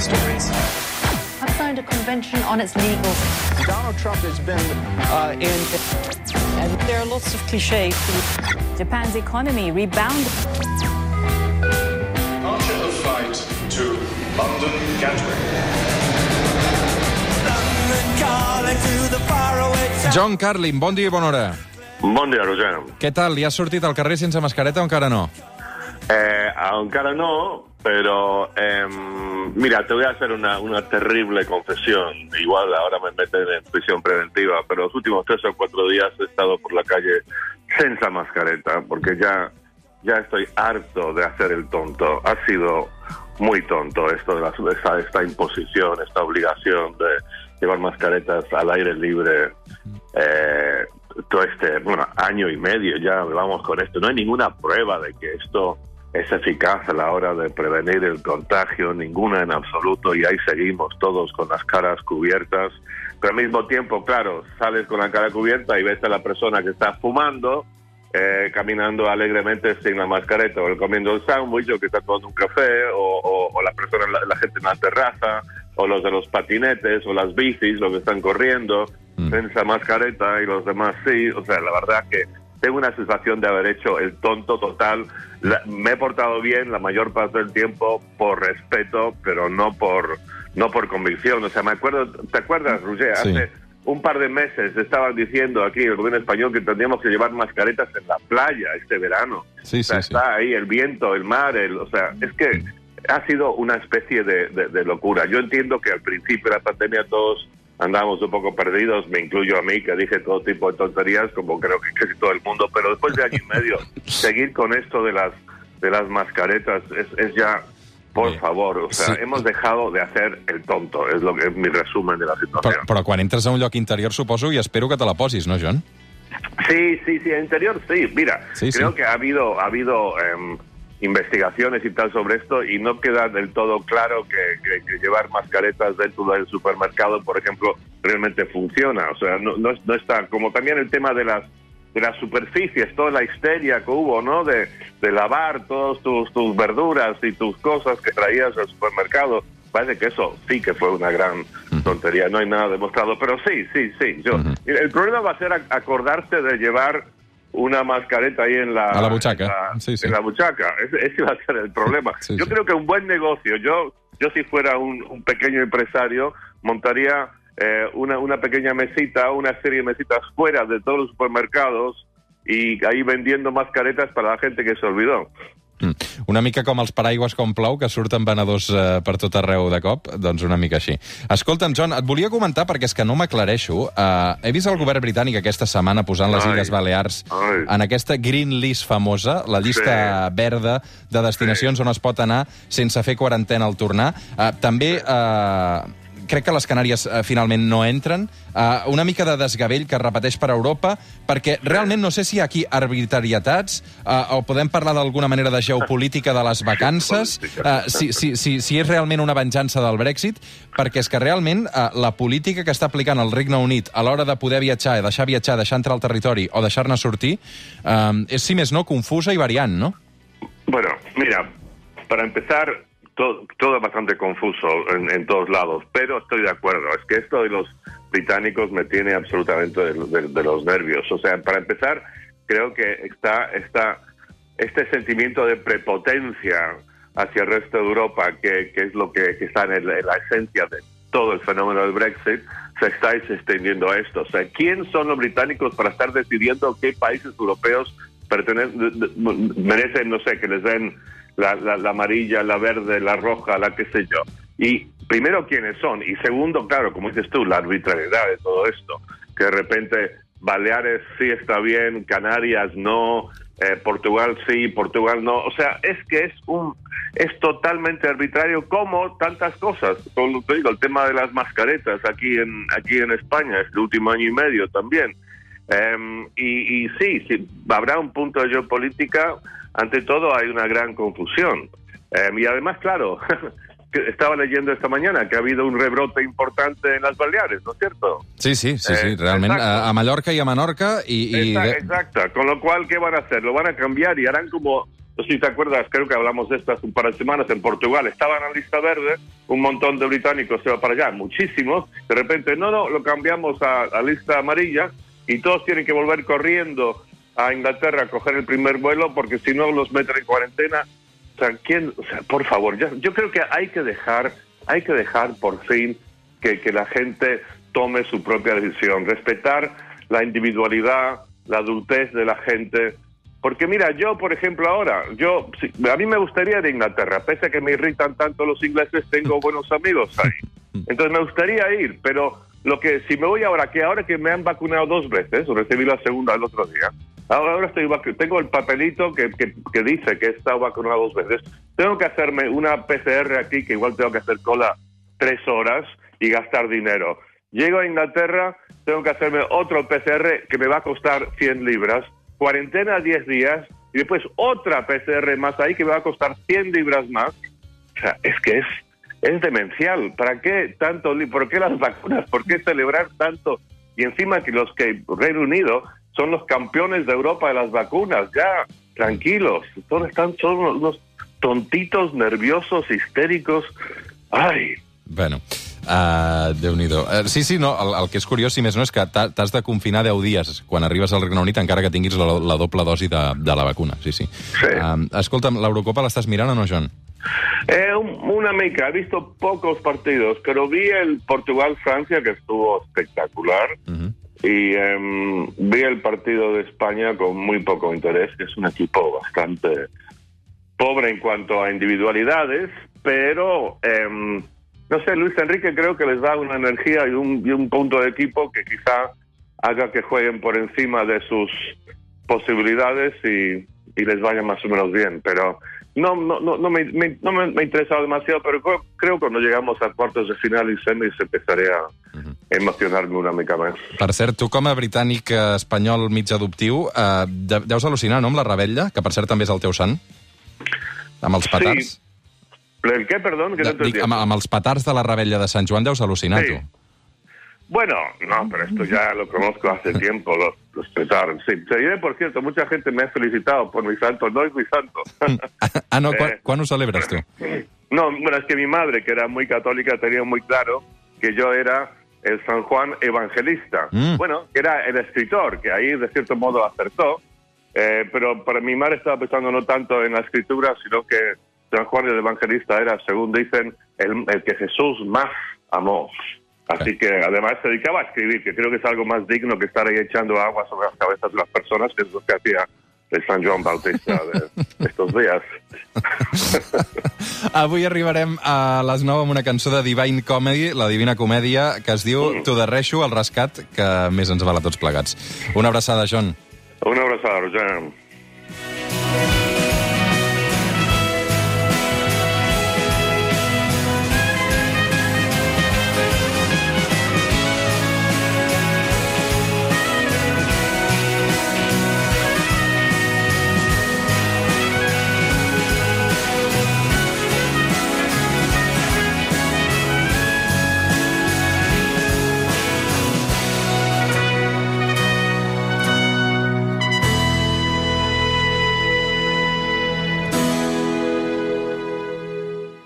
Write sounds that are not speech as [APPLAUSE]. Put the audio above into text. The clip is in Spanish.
stories. I've signed a convention on its legal. Donald Trump has been uh, in. And there are lots of cliches. Japan's economy rebounded. Departure of flight to London Gatwick. John Carlin, bon dia i bona hora. Bon dia, Roger. Què tal? Li has sortit al carrer sense mascareta o encara no? Eh, encara no, pero eh, mira, te voy a hacer una, una terrible confesión. Igual ahora me meten en prisión preventiva, pero los últimos tres o cuatro días he estado por la calle sin esa mascareta, porque ya, ya estoy harto de hacer el tonto. Ha sido muy tonto esto de, la, de esta, esta imposición, esta obligación de llevar mascaretas al aire libre. Eh, todo este, bueno, año y medio ya vamos con esto. No hay ninguna prueba de que esto es eficaz a la hora de prevenir el contagio, ninguna en absoluto, y ahí seguimos todos con las caras cubiertas. Pero al mismo tiempo, claro, sales con la cara cubierta y ves a la persona que está fumando, eh, caminando alegremente sin la mascareta, o comiendo el sándwich, o que está tomando un café, o, o- o la persona, la, la gente en la terraza, o los de los patinetes, o las bicis, los que están corriendo, sin esa mascareta, y los demás sí. O sea, la verdad que tengo una sensación de haber hecho el tonto total. La- me he portado bien la mayor parte del tiempo por respeto, pero no por no por convicción. O sea, me acuerdo, ¿te acuerdas, Roger? Sí. Hace un par de meses estaban diciendo aquí el gobierno español que tendríamos que llevar mascaretas en la playa este verano. Sí, o sea, sí, sí. está ahí el viento, el mar, el, o sea, es que ha sido una especie de, de- de locura. Yo entiendo que al principio de la pandemia todos andábamos un poco perdidos, me incluyo a mí, que dije todo tipo de tonterías, como creo que casi todo el mundo, pero después de año y medio, [LAUGHS] seguir con esto de las de las mascaretas es, es ya, por favor, o sea, sí. hemos dejado de hacer el tonto, es lo que es mi resumen de la Però, situación. però quan entres a un lloc interior suposo i espero que te la posis, no, John? Sí, sí, sí, interior sí. Mira, Sí, creo sí. que ha habido, ha habido em, investigaciones y tal sobre esto y no queda del todo claro que, que- que llevar mascaretas dentro del supermercado, por ejemplo, realmente funciona. O sea, no, no, no está, como también el tema de las de las superficies, toda la histeria que hubo, ¿no? De, de lavar todas tus, tus verduras y tus cosas que traías al supermercado. Parece que eso sí que fue una gran tontería, no hay nada demostrado, pero sí, sí, sí. Yo, el problema va a ser ac- acordarse de llevar una mascareta ahí en la, A la buchaca. en la, Sí, sí. en la buchaca. Ese, ese va a ser el problema. Sí, yo creo que un buen negocio, yo, yo si fuera un, un pequeño empresario, montaría eh, una, una pequeña mesita, una serie de mesitas fuera de todos los supermercados y ahí vendiendo mascaretas para la gente que se olvidó. Mm. Una mica com els paraigües com plou, que surten venedors eh, per tot arreu de cop, doncs una mica així. Escolta'm, John, et volia comentar, perquè és que no m'aclareixo, eh, he vist el govern britànic aquesta setmana posant les Ai. Illes Balears Ai. en aquesta Green List famosa, la llista Sí. verda de destinacions on es pot anar sense fer quarantena al tornar. Eh, també... Eh, crec que les Canàries eh, finalment no entren. Uh, una mica de desgavell que es repeteix per Europa, perquè realment no sé si hi ha aquí arbitrarietats uh, o podem parlar d'alguna manera de geopolítica de les vacances, uh, si, si, si, si és realment una venjança del Brexit, perquè és que realment uh, la política que està aplicant el Regne Unit a l'hora de poder viatjar, deixar viatjar, deixar entrar al territori o deixar-ne sortir, um, és, si més no, confusa i variant, no? Bueno, mira, para empezar, to- todo es bastante confuso en, todos lados, pero estoy de acuerdo. Es que esto de los británicos me tiene absolutamente de, de- de los nervios. O sea, para empezar, creo que está, está este sentimiento de prepotencia hacia el resto de Europa, que, que es lo que, que está en, el- la esencia de todo el fenómeno del Brexit, se está extendiendo a esto. O sea, ¿quién son los británicos para estar decidiendo qué países europeos merecen, no sé, que les den la, la- la amarilla, la verde, la roja, la qué sé yo? Y primero, ¿quiénes son? Y segundo, claro, como dices tú, la arbitrariedad de todo esto. Que de repente Baleares sí está bien, Canarias no, eh, Portugal sí, Portugal no. O sea, es que es un es totalmente arbitrario como tantas cosas. Como te digo, el tema de las mascaretas aquí en aquí en España este último año y medio también. Em, y, y sí, sí, habrá un punto de geopolítica. Ante todo, hay una gran confusión. Em, y además, claro, [LAUGHS] estaba leyendo esta mañana que ha habido un rebrote importante en las Baleares, ¿no es cierto? Sí, sí, sí, sí Eh, realment. exacto. A, a Mallorca i a Menorca i... i Exacto, exacto. Con lo cual, ¿qué van a hacer? Lo van a cambiar y harán como, no sé si te acuerdas, creo que hablamos de estas un par de semanas en Portugal. Estaban en lista verde, un montón de británicos se va para allá, muchísimos. De repente, no, no, lo cambiamos a, a lista amarilla y todos tienen que volver corriendo a Inglaterra a coger el primer vuelo porque si no los meten en cuarentena. O sea, ¿quién? O sea, por favor, ya- yo creo que hay que dejar, hay que dejar por fin que, que la gente tome su propia decisión, respetar la individualidad, la adultez de la gente. Porque mira, yo, por ejemplo, ahora, yo, a mí me gustaría ir a Inglaterra, pese a que me irritan tanto los ingleses, tengo [LAUGHS] buenos amigos ahí. Entonces me gustaría ir, pero lo que, si me voy ahora, que ahora que me han vacunado dos veces, recibí la segunda el otro día, ahora, ahora estoy tengo el papelito que, que, que dice que he estado vacunado dos veces, tengo que hacerme una PCR aquí, que igual tengo que hacer cola tres horas y gastar dinero. Llego a Inglaterra, tengo que hacerme otro PCR que me va a costar 100 libras, cuarentena 10 días y después otra PCR más ahí que me va a costar 100 libras más. O sea, es que es, es demencial. ¿Para qué tanto? ¿Por qué las [LAUGHS] vacunas? ¿Por qué celebrar tanto? Y encima que los que Reino Unido son los campeones de Europa de las vacunas. Ya, tranquilos. Todos están, son unos tontitos, nerviosos, histéricos. Ay, Bueno, uh, Déu-n'hi-do. Uh, sí, sí, no, el, el que és curiós, si més no, és que t'ha- t'has de confinar 10 dies quan arribes al Regne Unit, encara que tinguis la, la doble dosi de, de la vacuna. Sí, sí. Sí. Uh, escolta'm, l'Eurocopa l'estàs mirant o no, John? Eh, mica, he visto pocos partidos, pero vi el Portugal-Francia que estuvo espectacular. Uh y em, vi el partido de España con muy poco interés, que es un equipo bastante pobre en cuanto a individualidades, pero em, no sé, Luis Enrique creo que les da una energía y un, y un punto de equipo que quizá haga que jueguen por encima de sus posibilidades y, y les vaya más o menos bien, pero no no no, no me, me- no me, me ha interesado demasiado, pero creo, creo que cuando llegamos a cuartos de final y semis empezaré a emocionarme una mica més. Per cert, tu com a britànic eh, espanyol mig adoptiu, de, deus al·lucinar, no, amb la Rebella, que per cert també és el teu sant? Amb els petards? ¿El qué, perdón? Que no dic, amb, amb els petards de la Rebella de Sant Joan deus al·lucinar, Sí. tu. Bueno, no, pero esto ya lo conozco hace tiempo, los, los petardos. Sí, te diré, por cierto, mucha gente me ha felicitado por mi santo, no es mi santo. Ah, no, quan, Eh. tu? no, bueno, es que mi madre, que era muy católica, tenía muy claro que yo era el San Juan evangelista. Mm. Bueno, que era el escritor, que ahí de cierto modo acertó, eh, pero para mi madre estaba pensando no tanto en la escritura, sino que San Juan el evangelista era, según dicen, el, el que Jesús más amó. Así que además se dedicaba a escribir, que creo que es algo más digno que estar ahí echando agua sobre las cabezas de las personas, que es lo que hacía el San Joan Bautista de [LAUGHS] estos días. [LAUGHS] Avui arribarem a les 9 amb una cançó de Divine Comedy, la Divina Comèdia, que es diu T'ho darreixo, el rescat, que més ens val a tots plegats. Una abraçada, John. Un abrazo, Roger.